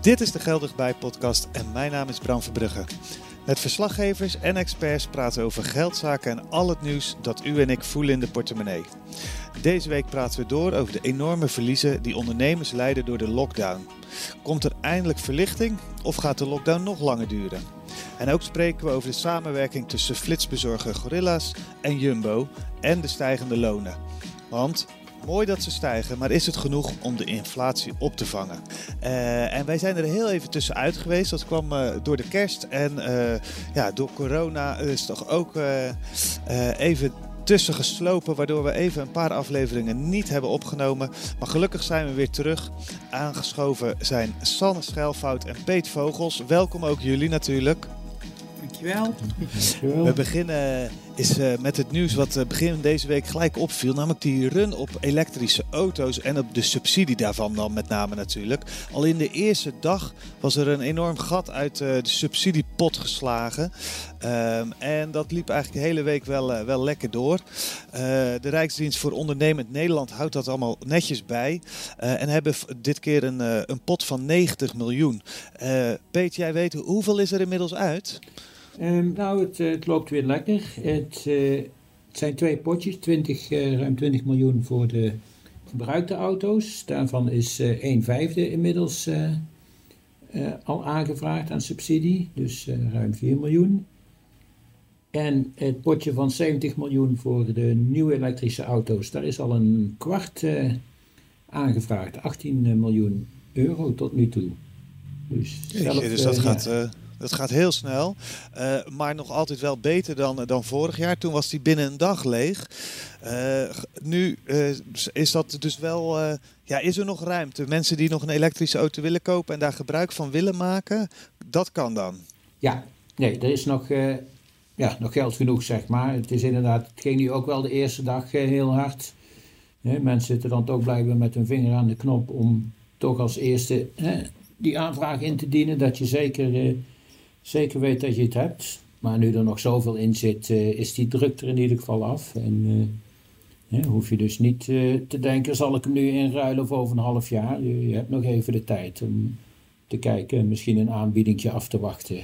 Dit is de Geldig Bij podcast en mijn naam is Bram Verbrugge. Met verslaggevers en experts praten we over geldzaken en al het nieuws dat u en ik voelen in de portemonnee. Deze week praten we door over de enorme verliezen die ondernemers lijden door de lockdown. Komt er eindelijk verlichting of gaat de lockdown nog langer duren? En ook spreken we over de samenwerking tussen flitsbezorger Gorilla's en Jumbo en de stijgende lonen. Want Mooi dat ze stijgen, maar is het genoeg om de inflatie op te vangen? Uh, en wij zijn er heel even tussenuit geweest. Dat kwam uh, door de kerst en uh, ja, door corona is toch ook even tussen geslopen, waardoor we even een paar afleveringen niet hebben opgenomen. Maar gelukkig zijn we weer terug. Aangeschoven zijn Sanne Schelfout en Peet Vogels. Welkom ook jullie natuurlijk. Dankjewel. Dankjewel. We beginnen is uh, met het nieuws wat uh, begin deze week gelijk opviel. Namelijk die run op elektrische auto's en op de subsidie daarvan dan met name natuurlijk. Al in de eerste dag was er een enorm gat uit uh, de subsidiepot geslagen. Um, en dat liep eigenlijk de hele week wel, wel lekker door. de Rijksdienst voor Ondernemend Nederland houdt dat allemaal netjes bij. en hebben dit keer een, een pot van 90 miljoen. Peet, jij weet hoeveel is er inmiddels uit? Um, nou, het, het, loopt weer lekker. Het, uh, het zijn twee potjes, 20, uh, ruim 20 miljoen voor de gebruikte auto's. Daarvan is uh, 1 vijfde inmiddels al aangevraagd aan subsidie, dus ruim 4 miljoen. En het potje van 70 miljoen voor de nieuwe elektrische auto's, daar is al een kwart aangevraagd, 18 miljoen euro tot nu toe. Dus, zelf, dus dat gaat dat gaat heel snel, uh, maar nog altijd wel beter dan, dan vorig jaar. Toen was die binnen een dag leeg. Uh, nu is dat dus wel, ja, is er nog ruimte? Mensen die nog een elektrische auto willen kopen en daar gebruik van willen maken, dat kan dan? Ja, nee, er is nog, ja, nog geld genoeg, zeg maar. Het is inderdaad, het ging nu ook wel de eerste dag heel hard. mensen zitten dan toch blijven met hun vinger aan de knop om toch als eerste die aanvraag in te dienen. Dat je zeker zeker weet dat je het hebt. Maar nu er nog zoveel in zit, uh, is die druk er in ieder geval af. En uh, hoef je dus niet uh, te denken, zal ik hem nu inruilen of over een half jaar? Je, je hebt nog even de tijd om te kijken, misschien een aanbiedingje af te wachten.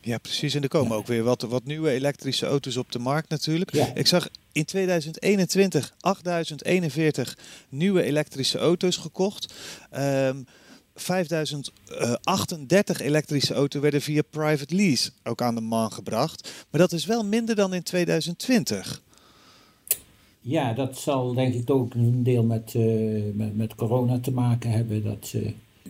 Ja, precies. En er komen ja. ook weer wat, wat nieuwe elektrische auto's op de markt natuurlijk. Ja. Ik zag in 2021 8041 nieuwe elektrische auto's gekocht. Um, 5038 elektrische auto's werden via private lease ook aan de man gebracht. Maar dat is wel minder dan in 2020. Ja, dat zal denk ik ook een deel met, uh, met, met, corona te maken hebben. Dat uh,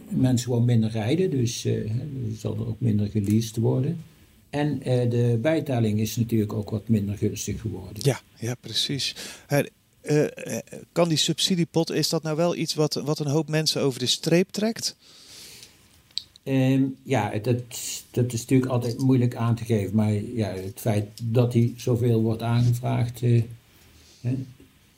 mensen gewoon minder rijden, dus uh, er zal er ook minder geleased worden. En de bijtelling is natuurlijk ook wat minder gunstig geworden. Ja, ja precies. Uh, kan die subsidiepot, is dat nou wel iets wat, wat een hoop mensen over de streep trekt? Um, ja, dat, dat is natuurlijk altijd moeilijk aan te geven. Maar ja, het feit dat hij zoveel wordt aangevraagd, uh, hè,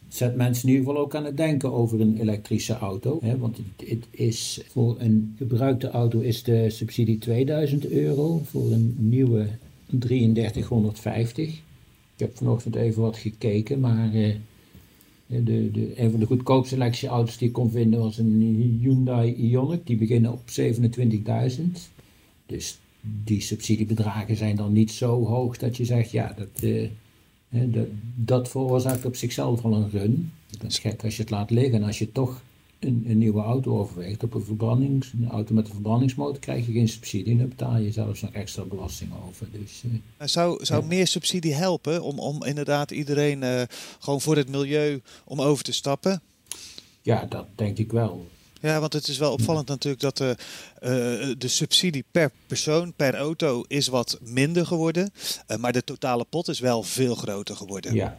zet mensen in ieder geval ook aan het denken over een elektrische auto. Hè, want het, is voor een gebruikte auto is de subsidie 2000 euro, voor een nieuwe 3350. Ik heb vanochtend even wat gekeken, maar de, de, een van de goedkoopste selectieauto's die ik kon vinden was een Hyundai Ioniq. Die beginnen op 27.000. Dus die subsidiebedragen zijn dan niet zo hoog dat je zegt, ja, dat, uh, dat, dat veroorzaakt op zichzelf al een run. Dat is gek als je het laat liggen. En als je toch een, een, nieuwe auto overweegt op een verbrandings, een auto met een verbrandingsmotor, krijg je geen subsidie. Dan betaal je zelfs nog extra belasting over. Dus, uh, zou zou ja. meer subsidie helpen om, om inderdaad iedereen uh, gewoon voor het milieu om over te stappen? Ja, dat denk ik wel. Ja, want het is wel opvallend natuurlijk dat de, uh, de subsidie per persoon, per auto, is wat minder geworden. Maar de totale pot is wel veel groter geworden. Ja,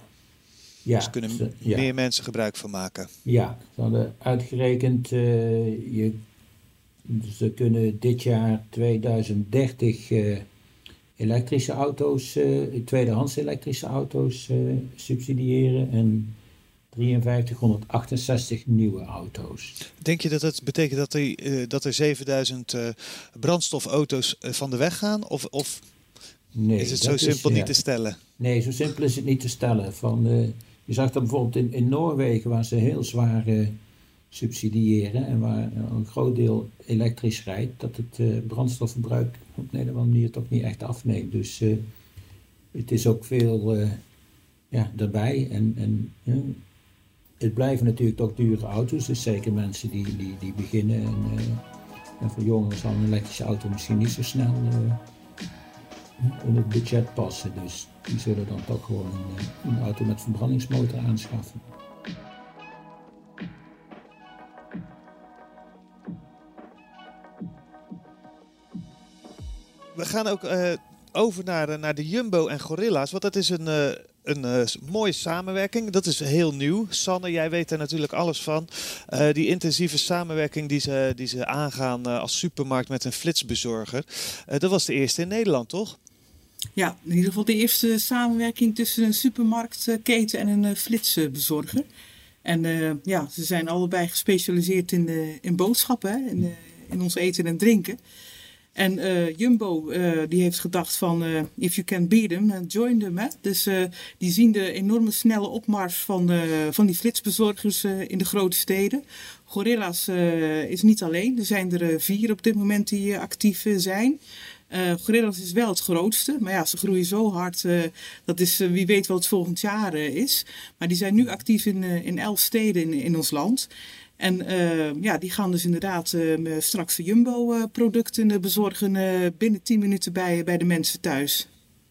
Ja, dus kunnen meer mensen gebruik van maken. Ja, ze hadden uitgerekend, je, ze kunnen dit jaar 2030 elektrische auto's, tweedehands elektrische auto's subsidiëren en 5368 nieuwe auto's. Denk je dat het betekent dat er, uh, dat er 7000 uh, brandstofauto's uh, van de weg gaan? Of, of nee, is het zo simpel niet te stellen? Nee, zo simpel is het niet te stellen. Van, je zag dat bijvoorbeeld in, in Noorwegen, waar ze heel zwaar subsidiëren en waar een groot deel elektrisch rijdt, dat het brandstofverbruik op een manier toch niet echt afneemt. Dus het is ook veel ja, daarbij. En, en het blijven natuurlijk toch dure auto's. Dus zeker mensen die, die, die beginnen. En, en voor jongeren zal een elektrische auto misschien niet zo snel in het budget passen. Dus die zullen dan toch gewoon een, eh, auto met verbrandingsmotor aanschaffen. We gaan ook uh, over naar, naar de Jumbo en Gorilla's. Want dat is een, een mooie samenwerking. Dat is heel nieuw. Sanne, jij weet er natuurlijk alles van. Die intensieve samenwerking die ze, die ze aangaan als supermarkt met een flitsbezorger. dat was de eerste in Nederland, toch? Ja, in ieder geval de eerste samenwerking tussen een supermarktketen en een flitsbezorger. En ja, ze zijn allebei gespecialiseerd in, in boodschappen, in, ons eten en drinken. En Jumbo die heeft gedacht van if you can beat them, join them. Hè? Dus die zien de enorme snelle opmars van, van die flitsbezorgers in de grote steden. Gorilla's is niet alleen. Er zijn er vier op dit moment die actief zijn. Uh, Gorilla's is wel het grootste, maar ja, ze groeien zo hard. Uh, dat is wie weet wat het volgend jaar is. Maar die zijn nu actief in, in elf steden in, in ons land. En ja, die gaan dus inderdaad straks de Jumbo-producten bezorgen binnen 10 minuten bij, bij de mensen thuis.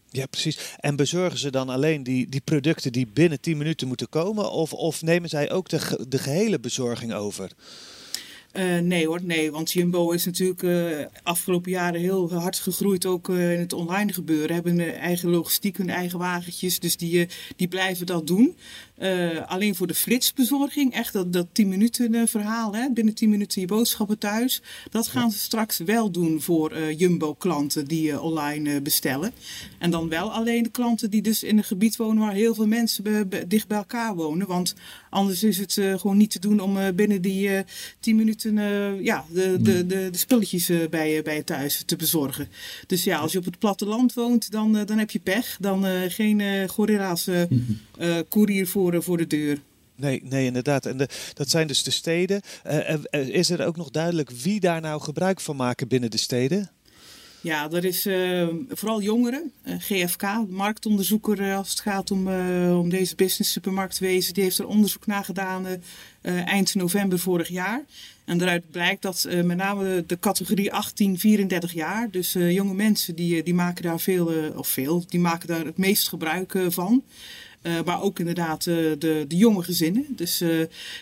Ja, precies. En bezorgen ze dan alleen die, die producten die binnen 10 minuten moeten komen? Of, of nemen zij ook de, de gehele bezorging over? Uh, nee hoor, nee. Want Jumbo is natuurlijk uh, afgelopen jaren heel hard gegroeid, ook uh, in het online gebeuren. Hebben een eigen logistiek, hun eigen wagentjes. Dus die, die blijven dat doen. Alleen voor de flitsbezorging, echt dat, dat 10 minuten verhaal, hè, binnen 10 minuten je boodschappen thuis. Dat gaan ze straks wel doen voor Jumbo klanten die online bestellen. En dan wel alleen de klanten die dus in een gebied wonen waar heel veel mensen dicht bij elkaar wonen. Want anders is het gewoon niet te doen om binnen die 10 minuten ja, de, de, hmm. de, de spulletjes bij, je, bij je thuis te bezorgen. Dus ja, als je op het platteland woont, dan, dan heb je pech. Dan geen gorilla's koerier voor, voor de deur. Nee, nee, inderdaad. En de, dat zijn dus de steden. is er ook nog duidelijk wie daar nou gebruik van maken binnen de steden? Ja, dat is uh, vooral jongeren. Uh, GFK, marktonderzoeker als het gaat om, uh, om deze business supermarktwezen, die heeft er onderzoek naar gedaan eind november vorig jaar. En daaruit blijkt dat uh, met name de categorie 18-34 jaar, dus uh, jonge mensen, die, die maken daar veel, of veel, die maken daar het meest gebruik van. Uh, maar ook inderdaad uh, de, de jonge gezinnen. Dus, uh,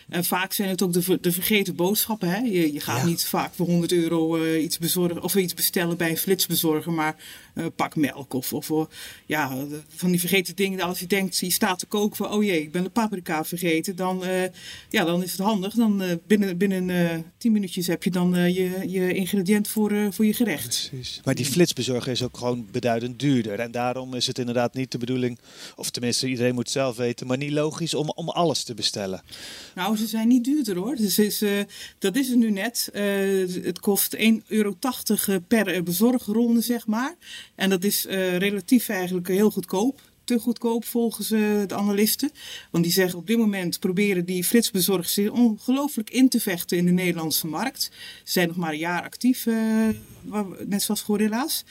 en vaak zijn het ook de, de vergeten boodschappen. Hè? Je, je gaat niet vaak voor 100 euro iets, bezorgen, of iets bestellen bij een flitsbezorger, maar pak melk of, of ja, van die vergeten dingen. Als je denkt, je staat te koken van, oh jee, ik ben de paprika vergeten, dan, ja, dan is het handig. Dan binnen, binnen 10 minuutjes heb je dan je, je ingrediënt voor, voor je gerecht. Precies. Maar die flitsbezorger is ook gewoon beduidend duurder. En daarom is het inderdaad niet de bedoeling, of tenminste iedereen moet zelf weten, maar niet logisch om, om alles te bestellen. Nou, ze zijn niet duurder hoor. Dus is, uh, dat is het nu net. Uh, het kost 1,80 euro per bezorgronde, zeg maar. En dat is relatief eigenlijk heel goedkoop te goedkoop volgens uh, de analisten. Want die zeggen op dit moment proberen die flitsbezorgers zich ongelooflijk in te vechten in de Nederlandse markt. Ze zijn nog maar een jaar actief, uh, net zoals Gorilla's.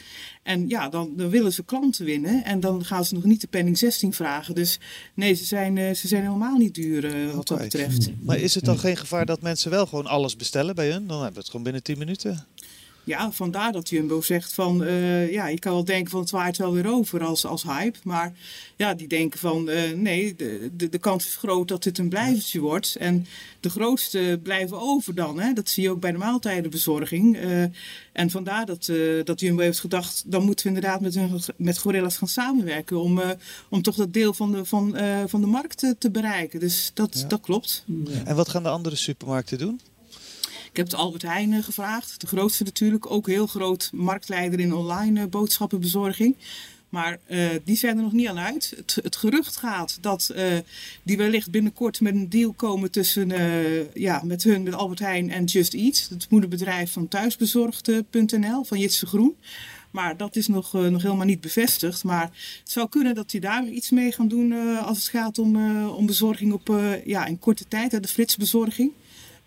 En ja, dan, dan, willen ze klanten winnen en dan gaan ze nog niet de penning 16 vragen. Dus nee, ze zijn, uh, ze zijn helemaal niet duur wat dat betreft. Maar is het dan geen gevaar dat mensen wel gewoon alles bestellen bij hun? Dan hebben we het gewoon binnen 10 minuten. Ja, vandaar dat Jumbo zegt van, uh, ja, je kan wel denken van het waait wel weer over als, als hype. Maar ja, die denken van, uh, nee, de, de, de kans is groot dat dit een blijvertje wordt. En de grootste blijven over dan, hè. Dat zie je ook bij de maaltijdenbezorging. Uh, en vandaar dat, dat Jumbo heeft gedacht, dan moeten we inderdaad met, hun, met Gorillas gaan samenwerken. Om, om toch dat deel van de, van, van de markt te bereiken. Dus dat, dat klopt. Ja. En wat gaan de andere supermarkten doen? Heb de Albert Heijn gevraagd, de grootste natuurlijk, ook heel groot marktleider in online boodschappenbezorging. Maar uh, die zijn er nog niet aan uit. Het, gerucht gaat dat die wellicht binnenkort met een deal komen tussen ja, met hun, met Albert Heijn en Just Eat. Het moederbedrijf van thuisbezorgd.nl van Jitse Groen. Maar dat is nog, nog helemaal niet bevestigd. Maar het zou kunnen dat die daar iets mee gaan doen als het gaat om, om bezorging op ja, in korte tijd, de flitsbezorging.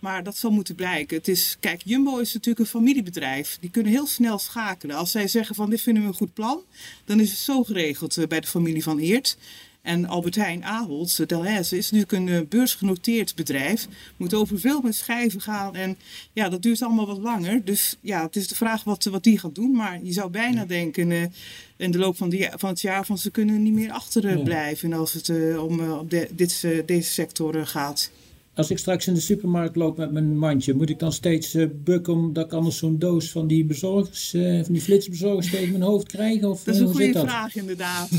Maar dat zal moeten blijken. Het is, kijk, Jumbo is natuurlijk een familiebedrijf. Die kunnen heel snel schakelen. Als zij zeggen van dit vinden we een goed plan, dan is het zo geregeld eh, bij de familie van Eert. En Albert Heijn Ahold, eh, Delhaize, is natuurlijk een uh, beursgenoteerd bedrijf. Moet over veel meer schijven gaan. En ja, dat duurt allemaal wat langer. Dus ja, het is de vraag wat, wat die gaat doen. Maar je zou bijna denken uh, in de loop van, die, van het jaar van ze kunnen niet meer achterblijven ja. als het om de, dit, deze sector gaat. Als ik straks in de supermarkt loop met mijn mandje, moet ik dan steeds uh, bukken omdat ik anders zo'n doos van die bezorgers, uh, van die flitsbezorgers tegen mijn hoofd krijg? Of, dat is een goede vraag inderdaad.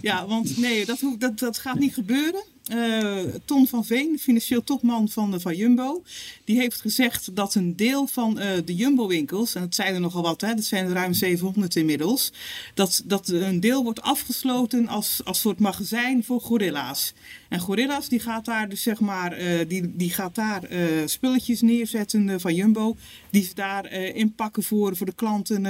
ja, want nee, dat, dat, dat gaat niet gebeuren. Uh, Ton van Veen, financieel topman van, van Jumbo, die heeft gezegd dat een deel van uh, de Jumbo-winkels, en dat zijn er nogal wat, hè, dat zijn er ruim 700 inmiddels, dat, dat een deel wordt afgesloten als, als soort magazijn voor gorilla's. En gorilla's die gaat daar dus zeg maar, uh, die, die gaat daar spulletjes neerzetten van Jumbo, die ze daar inpakken voor, voor de klanten,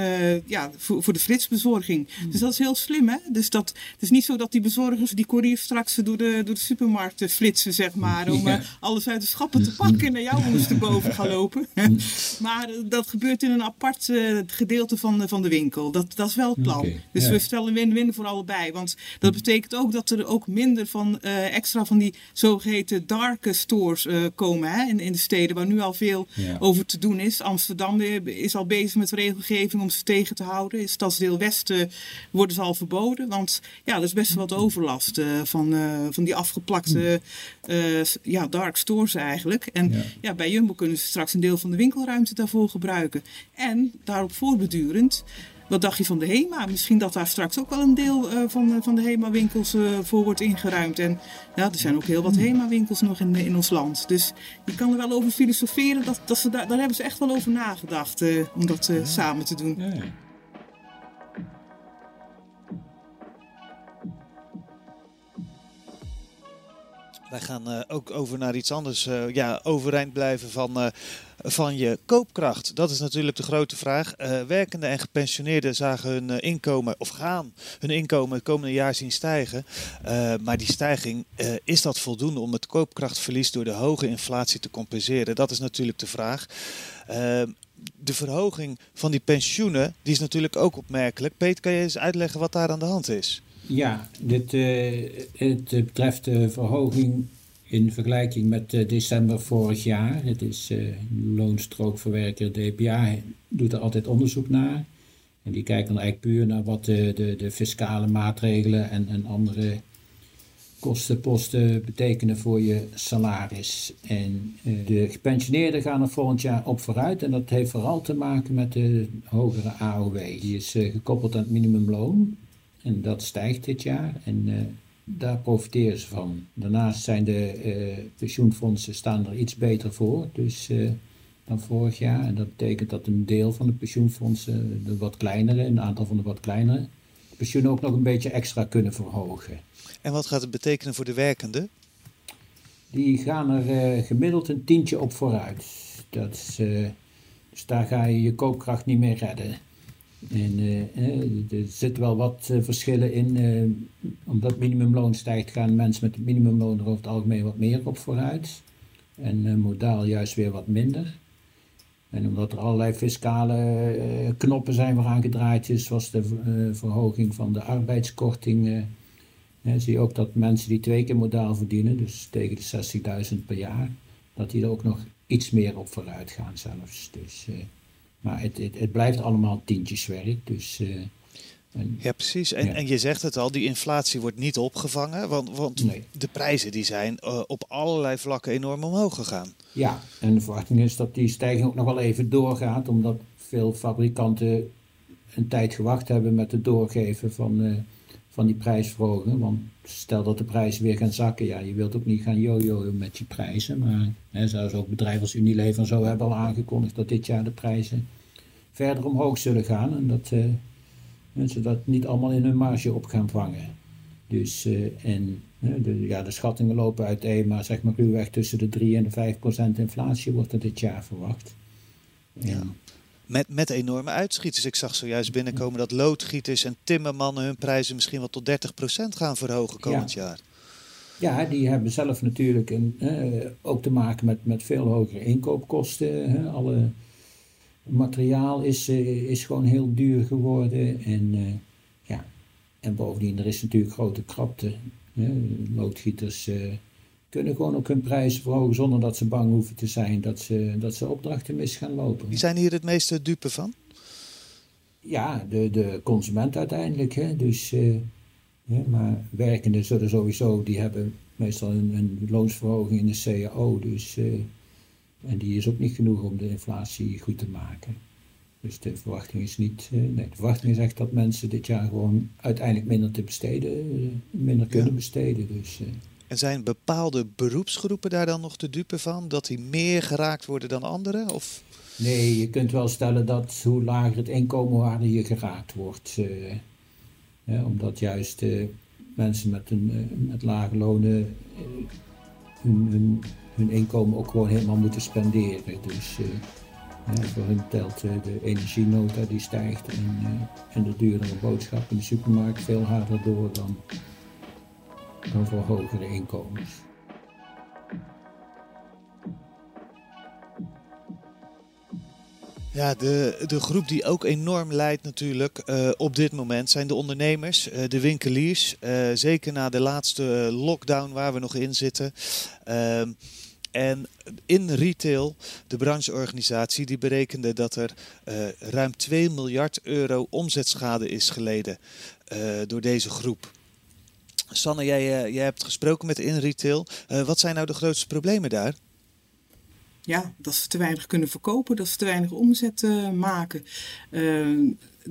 ja, voor, voor de flitsbezorging. Mm. Dus dat is heel slim, hè? Dus dat, het is niet zo dat die bezorgers die courier straks door de, door de super supermarkten flitsen, zeg maar. Om ja. uh, alles uit de schappen te pakken en naar jou ondersteboven gaan lopen. maar uh, dat gebeurt in een apart uh, gedeelte van, van de winkel. Dat, dat is wel het plan. Okay. Dus ja. we stellen win-win voor allebei. Want dat betekent ook dat er ook minder van extra van die zogeheten dark stores komen hè, in, in de steden. Waar nu al veel ja. over te doen is. Amsterdam is al bezig met regelgeving om ze tegen te houden. In stadsdeel Westen worden ze al verboden. Want ja, er is best wel wat overlast van, van die afgeplakte plakte uh, ja, dark stores eigenlijk. En ja. ja. bij Jumbo kunnen ze straks een deel van de winkelruimte daarvoor gebruiken. En daarop voortbedurend, wat dacht je van de HEMA? Misschien dat daar straks ook wel een deel uh, van, van de HEMA-winkels uh, voor wordt ingeruimd. En ja, er zijn ook heel wat HEMA-winkels nog in, in ons land. Dus je kan er wel over filosoferen. Dat, dat ze daar, daar hebben ze echt wel over nagedacht om dat ja. samen te doen. Ja, Wij gaan uh, ook over naar iets anders. Uh, ja, overeind blijven van, uh, van je koopkracht. Dat is natuurlijk de grote vraag. werkenden en gepensioneerden zagen hun inkomen, of gaan hun inkomen het komende jaar zien stijgen. maar die stijging, is dat voldoende om het koopkrachtverlies door de hoge inflatie te compenseren? Dat is natuurlijk de vraag. de verhoging van die pensioenen, die is natuurlijk ook opmerkelijk. Peet, kan je eens uitleggen wat daar aan de hand is? Ja, dit, uh, het betreft de verhoging in vergelijking met uh, december vorig jaar. Het is uh, loonstrookverwerker DPA doet er altijd onderzoek naar. En die kijken dan eigenlijk puur naar wat de, de, de fiscale maatregelen en, en andere kostenposten betekenen voor je salaris. En de gepensioneerden gaan er volgend jaar op vooruit. En dat heeft vooral te maken met de hogere AOW. Die is gekoppeld aan het minimumloon. En dat stijgt dit jaar en uh, daar profiteren ze van. Daarnaast zijn de uh, pensioenfondsen staan er iets beter voor dus, uh, dan vorig jaar. En dat betekent dat een deel van de pensioenfondsen, de wat kleinere, een aantal van de wat kleinere, pensioenen ook nog een beetje extra kunnen verhogen. En wat gaat het betekenen voor de werkenden? Die gaan er gemiddeld een tientje op vooruit. Dat is, dus daar ga je je koopkracht niet meer redden. En uh, er zitten wel wat uh, verschillen in. Omdat minimumloon stijgt, gaan mensen met het minimumloon er over het algemeen wat meer op vooruit. En modaal juist weer wat minder. En omdat er allerlei fiscale knoppen zijn waaraan gedraaid is, zoals de verhoging van de arbeidskorting, zie je ook dat mensen die twee keer modaal verdienen, dus tegen de 60.000 per jaar, dat die er ook nog iets meer op vooruit gaan zelfs. Dus Maar het, het, het blijft allemaal tientjeswerk. Dus, en, ja, precies. En, en je zegt het al, die inflatie wordt niet opgevangen. Want, want de prijzen die zijn op allerlei vlakken enorm omhoog gegaan. Ja, en de verwachting is dat die stijging ook nog wel even doorgaat. Omdat veel fabrikanten een tijd gewacht hebben met het doorgeven van, van die prijsverhoging. Want stel dat de prijzen weer gaan zakken, ja, je wilt ook niet gaan jojoen met die prijzen. Maar hè, zoals ook bedrijven als Unilever en zo hebben al aangekondigd dat dit jaar de prijzen verder omhoog zullen gaan. En dat uh, ze dat niet allemaal in hun marge op gaan vangen. Dus, uh, en de, ja, de schattingen lopen uiteen, maar zeg maar ruwweg tussen de 3 en de 5 procent inflatie wordt er dit jaar verwacht. ja. Met, met enorme uitschieters. Ik zag zojuist binnenkomen dat loodgieters en timmermannen hun prijzen misschien wel tot 30% gaan verhogen komend jaar. Ja, die hebben zelf natuurlijk een, eh, ook te maken met, met veel hogere inkoopkosten. Hè. Alle materiaal is, uh, is gewoon heel duur geworden. En, uh, ja. en bovendien, er is natuurlijk grote krapte. Loodgieters kunnen gewoon ook hun prijzen verhogen zonder dat ze bang hoeven te zijn dat ze, dat ze opdrachten mis gaan lopen. Wie zijn hier het meeste dupe van? Ja, de, de consument uiteindelijk. Hè. Dus, uh, maar werkenden zullen sowieso, die hebben meestal een, een loonsverhoging in de CAO. Dus, uh, en die is ook niet genoeg om de inflatie goed te maken. Dus de verwachting is niet. Uh, nee, de verwachting is echt dat mensen dit jaar gewoon uiteindelijk minder te besteden, minder kunnen besteden. Dus, en zijn bepaalde beroepsgroepen daar dan nog te dupe van? Dat die meer geraakt worden dan anderen? Of? Nee, je kunt wel stellen dat hoe lager het inkomen, hoe harder je geraakt wordt. Uh, omdat juist uh, mensen met, een, uh, met lage lonen hun, hun, hun, inkomen ook gewoon helemaal moeten spenderen. Dus voor hun telt de energienota die stijgt en, en de duurdere boodschap in de supermarkt veel harder door dan dan voor hogere inkomens. Ja, de, de groep die ook enorm leidt natuurlijk uh, op dit moment zijn de ondernemers, uh, de winkeliers. Uh, zeker na de laatste lockdown waar we nog in zitten. Ehm, en in retail, de brancheorganisatie, die berekende dat er ruim 2 miljard euro omzetschade is geleden door deze groep. Sanne, jij, eh, jij hebt gesproken met InRetail. Uh, wat zijn nou de grootste problemen daar? Ja, dat ze te weinig kunnen verkopen, dat ze te weinig omzet uh, maken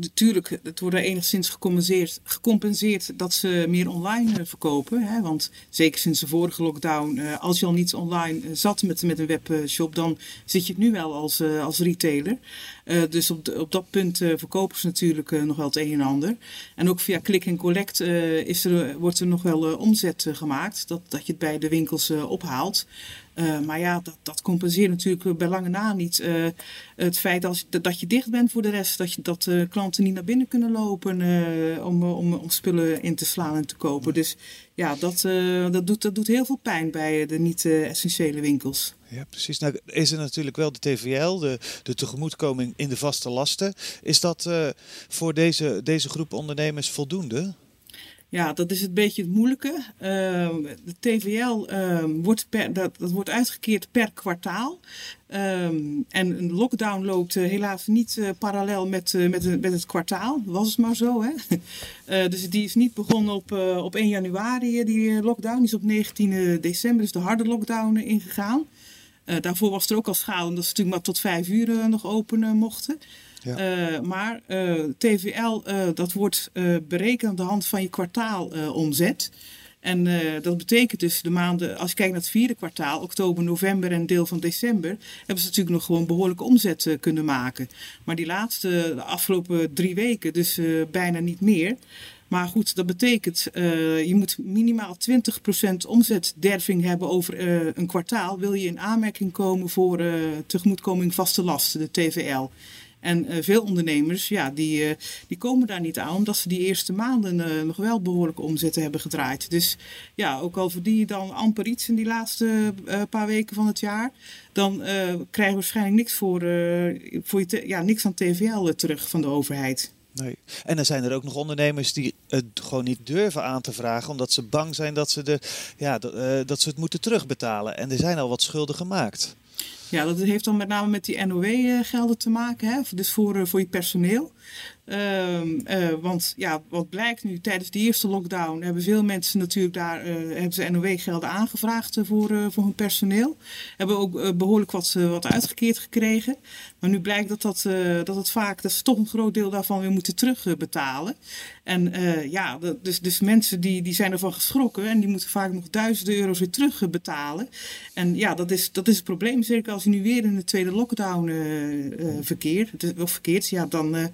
natuurlijk, het wordt er enigszins gecompenseerd, gecompenseerd dat ze meer online uh, verkopen. Hè? Want zeker sinds de vorige lockdown, uh, als je al niet online uh, zat met, met een webshop, dan zit je het nu wel als, als retailer. dus op, op dat punt verkopen ze natuurlijk nog wel het een en ander. En ook via click en collect is er, wordt er nog wel omzet gemaakt, dat, dat je het bij de winkels ophaalt. Uh, maar ja, dat, dat compenseert natuurlijk bij lange na niet uh, het feit als, dat, dat je dicht bent voor de rest. Dat, je, dat uh, klanten niet naar binnen kunnen lopen om, om, om spullen in te slaan en te kopen. Dus ja, dat, dat, doet, dat doet heel veel pijn bij de niet-essentiële winkels. Ja, precies. Nou is er natuurlijk wel de TVL, de, de tegemoetkoming in de vaste lasten. Is dat voor deze, deze groep ondernemers voldoende? Ja, dat is een beetje het moeilijke. Ehm, de TVL ehm, wordt per, dat, dat wordt uitgekeerd per kwartaal. Ehm, en een lockdown loopt eh, helaas niet uh, parallel met, uh, met, met, het kwartaal. Was het maar zo, hè? dus die is niet begonnen op, op 1 januari, die lockdown. Die is op 19 december, dus de harde lockdown, ingegaan. daarvoor was er ook al schade, omdat ze natuurlijk maar tot 5 uur nog open mochten. Uh, maar eh, TVL, eh, dat wordt berekend aan de hand van je kwartaalomzet. En dat betekent dus de maanden, als je kijkt naar het vierde kwartaal, oktober, november en deel van december, hebben ze natuurlijk nog gewoon behoorlijke omzet kunnen maken. Maar die laatste, de afgelopen drie weken, dus bijna niet meer. Maar goed, dat betekent, je moet minimaal 20% omzetderving hebben over een kwartaal. Wil je in aanmerking komen voor tegemoetkoming vaste lasten, de TVL. En uh, veel ondernemers, ja, die, uh, die komen daar niet aan, omdat ze die eerste maanden uh, nog wel behoorlijke omzetten hebben gedraaid. Dus ja, ook al verdien je dan amper iets in die laatste paar weken van het jaar, dan krijg je waarschijnlijk niks, voor, voor je ja, niks aan TVL terug van de overheid. Nee. En dan zijn er ook nog ondernemers die het gewoon niet durven aan te vragen, omdat ze bang zijn dat ze, de, ja, dat ze het moeten terugbetalen. En er zijn al wat schulden gemaakt. Ja, dat heeft dan met name met die NOW-gelden te maken, hè? dus voor, voor je personeel. Ehm, eh, want ja, wat blijkt nu, tijdens de eerste lockdown hebben veel mensen natuurlijk daar, hebben ze NOW-gelden aangevraagd voor, voor hun personeel. Hebben ook behoorlijk wat, wat uitgekeerd gekregen. Maar nu blijkt dat, dat, dat het vaak, dat ze toch een groot deel daarvan weer moeten terugbetalen. En ja, dus, dus mensen die, die zijn ervan geschrokken en die moeten vaak nog duizenden euro's weer terugbetalen. En ja, dat is, dat is het probleem. Zeker als je nu weer in de tweede lockdown verkeert, of verkeert, ja, dan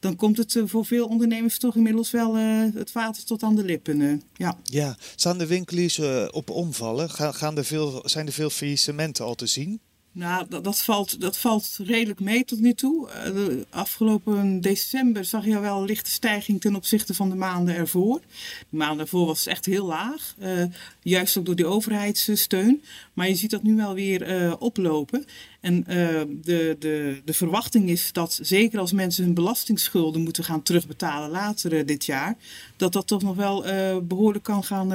dan komt het eh, voor veel ondernemers toch inmiddels wel uh, het water tot aan de lippen. Uh, ja. ja, staan de winkeliers op omvallen? Gaan, gaan er veel, zijn er veel faillissementen al te zien? Nou, dat, dat, valt, dat valt redelijk mee tot nu toe. Uh, afgelopen december zag je wel een lichte stijging ten opzichte van de maanden ervoor. De maanden ervoor was echt heel laag, uh, juist ook door die overheidssteun. Maar je ziet dat nu wel weer uh, oplopen. En de, de, de verwachting is dat zeker als mensen hun belastingsschulden moeten gaan terugbetalen later dit jaar, dat dat toch nog wel behoorlijk kan gaan,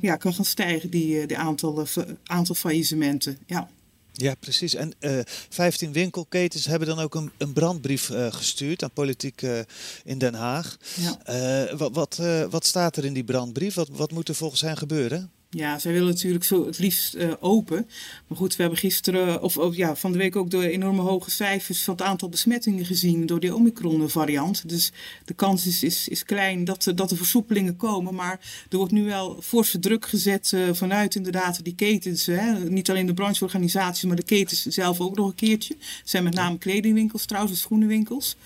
ja, kan gaan stijgen, die, die aantal, aantal faillissementen. Ja. Ja, precies. En uh, eh, 15 winkelketens hebben dan ook een, een brandbrief uh, gestuurd aan politiek uh, in Den Haag. Ja. wat, wat, wat staat er in die brandbrief? Wat, wat moet er volgens hen gebeuren? Ja, zij willen natuurlijk zo het liefst uh, open. Maar goed, we hebben gisteren, of, of, ja, van de week ook de enorme hoge cijfers van het aantal besmettingen gezien door die Omicron-variant. Dus de kans is, is, is klein dat, dat er versoepelingen komen. Maar er wordt nu wel forse druk gezet vanuit inderdaad die ketens. Hè. Niet alleen de brancheorganisaties, maar de ketens zelf ook nog een keertje. Het zijn met name kledingwinkels trouwens, schoenenwinkels.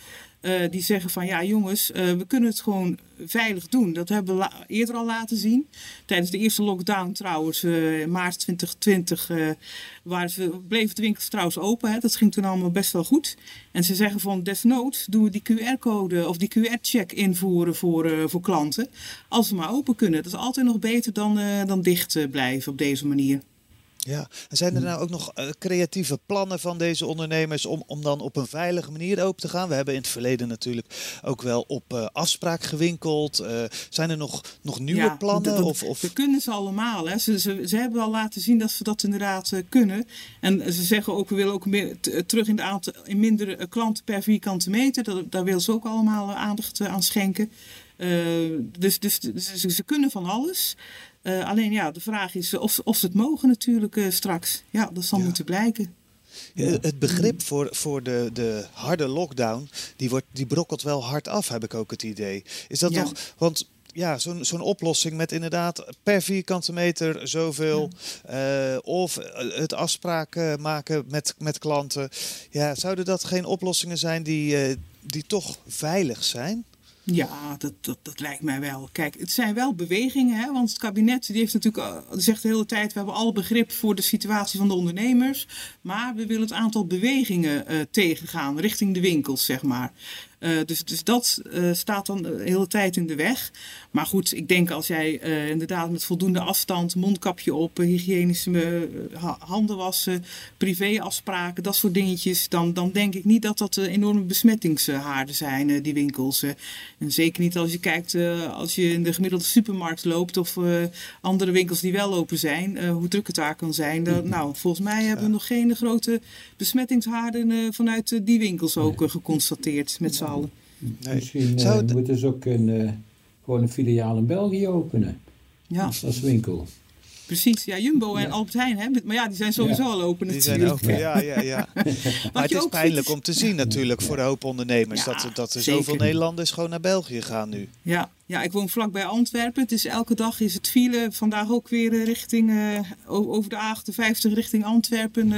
Uh, die zeggen van ja jongens, uh, we kunnen het gewoon veilig doen. Dat hebben we eerder al laten zien. Tijdens de eerste lockdown trouwens, uh, maart 2020, waren ze, bleven de winkels trouwens open. Hè. Dat ging toen allemaal best wel goed. En ze zeggen van desnoods doen we die QR-code of die QR-check invoeren voor, voor klanten. Als we maar open kunnen. Dat is altijd nog beter dan, dan dicht blijven op deze manier. Ja, en zijn er nou ook nog uh, creatieve plannen van deze ondernemers om, om dan op een veilige manier open te gaan? We hebben in het verleden natuurlijk ook wel op uh, afspraak gewinkeld. Uh, zijn er nog, nog nieuwe ja, plannen? Dat, of, of... Dat kunnen ze allemaal. Hè. Ze, ze, ze, hebben al laten zien dat ze dat inderdaad kunnen. En ze zeggen ook, we willen ook meer terug in, de aantal, in minder klanten per vierkante meter. Dat, daar willen ze ook allemaal aandacht aan schenken. Dus, dus, dus ze kunnen van alles. Uh, alleen ja, de vraag is of, of ze het mogen natuurlijk uh, straks. Ja, dat zal ja. moeten blijken. Ja, het begrip voor, voor de, de harde lockdown, die, wordt, die brokkelt wel hard af, heb ik ook het idee. Is dat ja. toch, want ja, zo'n zo'n oplossing met inderdaad per vierkante meter zoveel. Ja. Uh, of het afspraken maken met, met klanten. Ja, zouden dat geen oplossingen zijn die, die toch veilig zijn? Ja, dat, dat, dat lijkt mij wel. Kijk, het zijn wel bewegingen, hè, want het kabinet die heeft natuurlijk, uh, zegt de hele tijd, we hebben alle begrip voor de situatie van de ondernemers, maar we willen het aantal bewegingen uh, tegengaan richting de winkels, zeg maar. Uh, dus, dus dat uh, staat dan de hele tijd in de weg. Maar goed, ik denk als jij uh, inderdaad met voldoende afstand, mondkapje op, hygiënische handen wassen, privéafspraken, dat soort dingetjes, dan, dan denk ik niet dat dat enorme besmettingshaarden zijn, die winkels. en zeker niet als je kijkt, als je in de gemiddelde supermarkt loopt of andere winkels die wel open zijn, hoe druk het daar kan zijn. Dan, nou, volgens mij hebben we nog geen grote besmettingshaarden vanuit die winkels ook geconstateerd met z'n Nee. Misschien uh, moeten ze ook een, uh, gewoon een filiaal in België openen. Ja. Als winkel. Precies, ja, Jumbo en ja. Albert Heijn, hè? maar ja, die zijn sowieso ja. al open die natuurlijk. Zijn open, ja, ja, ja. maar het is pijnlijk om te zien natuurlijk voor de hoop ondernemers dat, dat er zoveel Nederlanders gewoon naar België gaan nu. Ja, ja, ik woon vlakbij Antwerpen. Is elke dag is het file. Vandaag ook weer eh, richting, uh, over de A58 richting Antwerpen.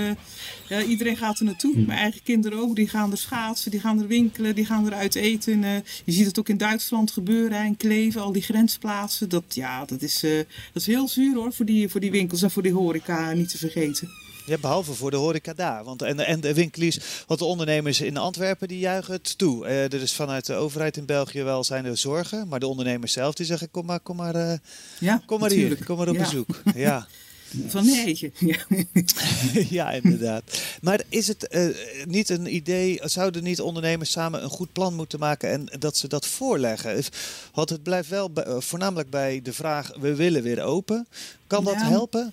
Uh, iedereen gaat er naartoe. Hm. Mijn eigen kinderen ook. Die gaan er schaatsen, die gaan er winkelen, die gaan eruit eten. je ziet het ook in Duitsland gebeuren en Kleven, al die grensplaatsen. Dat, ja, dat, is, dat is heel zuur hoor, voor die, voor die winkels en voor die horeca niet te vergeten. Ja, behalve voor de horeca daar. Want, en, en de winkeliers, want de ondernemers in Antwerpen die juichen het toe. Uh, er is vanuit de overheid in België wel zijn er zorgen. Maar de ondernemers zelf die zeggen kom maar, kom maar, uh, ja, kom maar hier, kom maar op ja. bezoek. Ja. Van nee. Ja. ja, inderdaad. Maar is het uh, niet een idee, zouden niet ondernemers samen een goed plan moeten maken en dat ze dat voorleggen? Want het blijft wel bij, voornamelijk bij de vraag, we willen weer open. Kan dat helpen?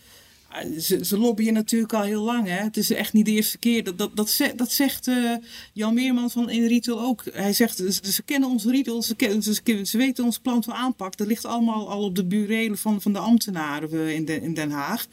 Ze, ze lobbyen natuurlijk al heel lang. Hè? Het is echt niet de eerste keer. Dat, dat, dat, dat zegt uh, Jan Meerman van in retail ook. Hij zegt, ze, kennen onze retail, ze, kennen, ze, weten ons plan van aanpak. Dat ligt allemaal al op de burelen van, van de ambtenaren in, de, in Den Haag.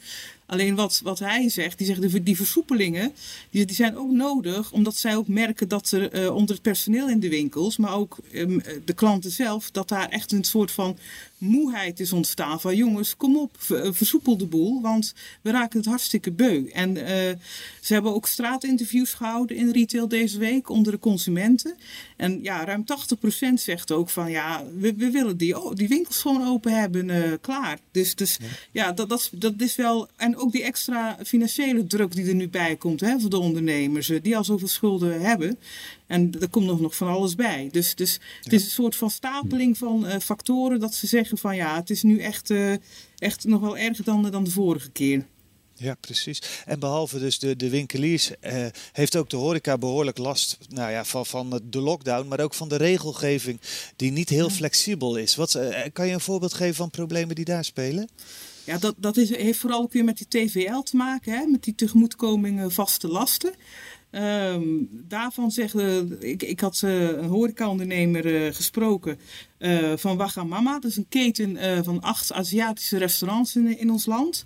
Alleen wat, wat hij zegt, die zegt die versoepelingen, die, die zijn ook nodig omdat zij ook merken dat er uh, onder het personeel in de winkels, maar ook um, de klanten zelf, dat daar echt een soort van moeheid is ontstaan van jongens, kom op, versoepel de boel, want we raken het hartstikke beu. En uh, ze hebben ook straatinterviews gehouden in retail deze week onder de consumenten. En ja, ruim 80% zegt ook van ja, we, we willen die, die winkels gewoon open hebben, uh, klaar. Dus, dus ja, ja dat, dat, dat is wel, en ook die extra financiële druk die er nu bij komt hè, voor de ondernemers, die al zoveel schulden hebben. En er komt nog, nog van alles bij. Dus, dus het is een soort van stapeling van uh, factoren dat ze zeggen van ja, het is nu echt, uh, echt nog wel erger dan, dan de vorige keer. Ja, precies. En behalve dus de, de winkeliers heeft ook de horeca behoorlijk last nou ja, van, van de lockdown, maar ook van de regelgeving die niet heel flexibel is. Wat, kan je een voorbeeld geven van problemen die daar spelen? Ja, dat, dat heeft vooral ook weer met die TVL te maken, hè? met die tegemoetkoming vaste lasten. Um, daarvan zeggen, ik, ik had uh, een horecaondernemer uh, gesproken uh, van Wagamama. Dat is een keten van acht Aziatische restaurants in, in ons land.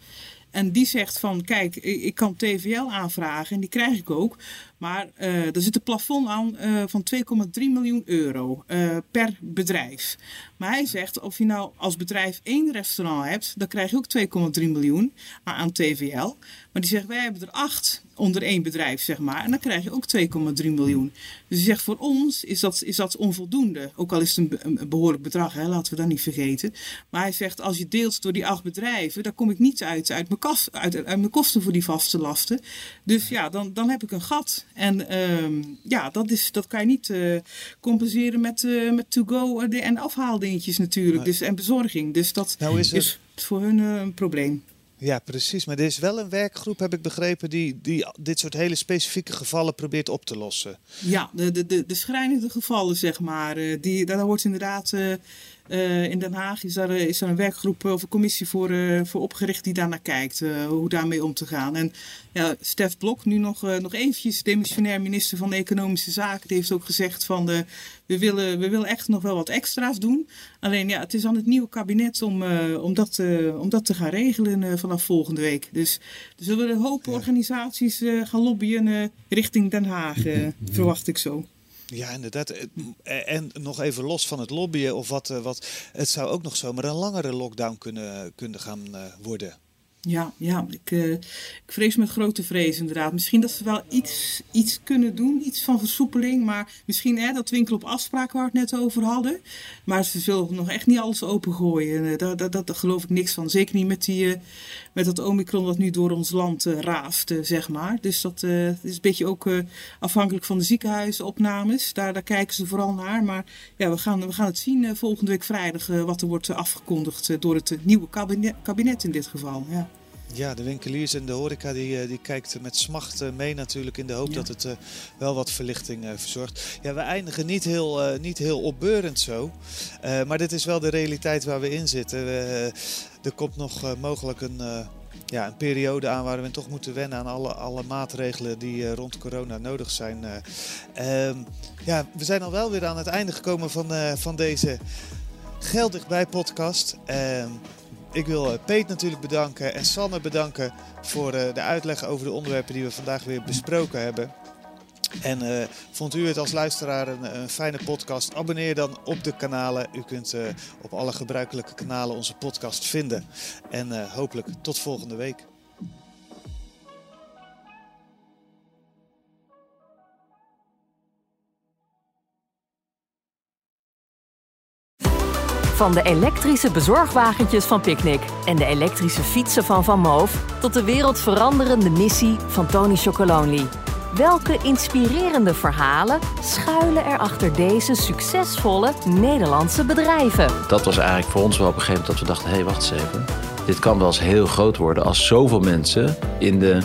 En die zegt van, kijk, ik kan TVL aanvragen en die krijg ik ook. Maar uh, er zit een plafond aan uh, van 2,3 miljoen euro uh, per bedrijf. Maar hij zegt, of je nou als bedrijf één restaurant hebt, dan krijg je ook 2,3 miljoen aan TVL. Maar die zegt, wij hebben er acht onder één bedrijf, zeg maar. En dan krijg je ook 2,3 miljoen. Dus hij zegt, voor ons is dat, is dat onvoldoende. Ook al is het een, een behoorlijk bedrag, hè, laten we dat niet vergeten. Maar hij zegt, als je deelt door die acht bedrijven, dan kom ik niet uit, uit, mijn, uit, uit mijn kosten voor die vaste lasten. Dus ja, dan, dan heb ik een gat. En um, ja, dat, is, dat kan je niet uh, compenseren met, uh, met to-go en afhaaldingetjes natuurlijk. Nee. Dus, en bezorging. Dus dat nou is, is, voor hun uh, een probleem. Ja, precies. Maar er is wel een werkgroep, heb ik begrepen, die, die dit soort hele specifieke gevallen probeert op te lossen. Ja, de, de, de, de schrijnende gevallen, zeg maar. Die, daar wordt inderdaad uh, in Den Haag is daar, is er een werkgroep of een commissie voor, uh, voor opgericht die daarnaar kijkt. Uh, hoe daarmee om te gaan. En ja, Stef Blok, nu nog, nog eventjes demissionair minister van Economische Zaken, die heeft ook gezegd van we, willen, we willen echt nog wel wat extra's doen. Alleen ja, het is aan het nieuwe kabinet om, om, dat, om dat te gaan regelen vanaf volgende week. Dus er zullen een hoop organisaties gaan lobbyen richting Den Haag, verwacht ik zo. Ja, inderdaad. En nog even los van het lobbyen of wat, wat. Het zou ook nog zomaar een langere lockdown kunnen, kunnen gaan worden. Ja, ja ik, uh, ik vrees met grote vrees inderdaad. Misschien dat ze wel iets, iets kunnen doen, iets van versoepeling. Maar misschien hè, dat winkel op afspraak waar we het net over hadden. Maar ze zullen nog echt niet alles opengooien. Uh, daar, geloof ik niks van. Zeker niet met, die, uh, met dat omikron dat nu door ons land raast, zeg maar. Dus dat is een beetje ook afhankelijk van de ziekenhuisopnames. Daar, daar kijken ze vooral naar. Maar ja, we gaan, we gaan het zien volgende week vrijdag wat er wordt afgekondigd door het nieuwe kabinet, kabinet in dit geval. Ja. Ja, de winkeliers en de horeca die, die kijkt met smacht mee natuurlijk in de hoop ja. dat het uh, wel wat verlichting uh, verzorgt. Ja, we eindigen niet heel, uh, niet heel opbeurend zo, maar dit is wel de realiteit waar we in zitten. er komt nog mogelijk een, ja, een periode aan waar we toch moeten wennen aan alle, alle maatregelen die rond corona nodig zijn. Ehm, ja, we zijn al wel weer aan het einde gekomen van, van deze Geldig bij podcast. Ehm, ik wil Peet natuurlijk bedanken en Sanne bedanken voor de uitleg over de onderwerpen die we vandaag weer besproken hebben. En uh, vond u het als luisteraar een, een, fijne podcast? Abonneer dan op de kanalen. U kunt op alle gebruikelijke kanalen onze podcast vinden. En hopelijk tot volgende week. Van de elektrische bezorgwagentjes van Picnic en de elektrische fietsen van Van Moof tot de wereldveranderende missie van Tony Chocolonely. Welke inspirerende verhalen schuilen er achter deze succesvolle Nederlandse bedrijven? Dat was eigenlijk voor ons wel op een gegeven moment dat we dachten: hé, hey, wacht eens even. Dit kan wel eens heel groot worden als zoveel mensen in de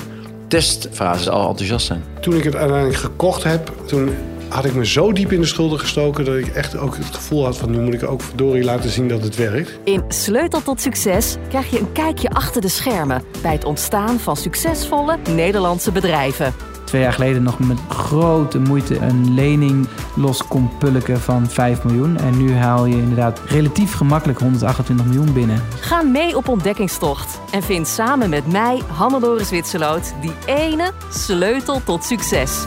testfase al enthousiast zijn. Toen ik het uiteindelijk gekocht heb, toen had ik me zo diep in de schulden gestoken dat ik echt ook het gevoel had van nu moet ik ook verdorie laten zien dat het werkt. In Sleutel tot Succes krijg je een kijkje achter de schermen bij het ontstaan van succesvolle Nederlandse bedrijven. Twee jaar geleden nog met grote moeite een lening los kon pulken van 5 miljoen. En nu haal je inderdaad relatief gemakkelijk 128 miljoen binnen. Ga mee op ontdekkingstocht en vind samen met mij, Hannelore Zwitserloot, die ene sleutel tot succes.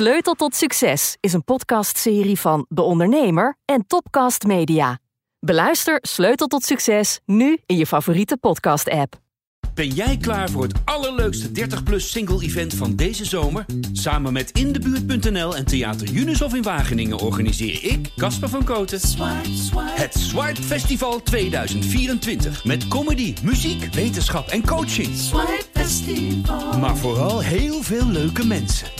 Sleutel tot Succes is een podcastserie van De Ondernemer en Topcast Media. Beluister Sleutel tot Succes nu in je favoriete podcast-app. Ben jij klaar voor het allerleukste 30-plus single-event van deze zomer? Samen met Indebuurt.nl en Theater Junushof in Wageningen organiseer ik, Casper van Koten, het Swipe Festival 2024. Met comedy, muziek, wetenschap en coaching. Maar vooral heel veel leuke mensen.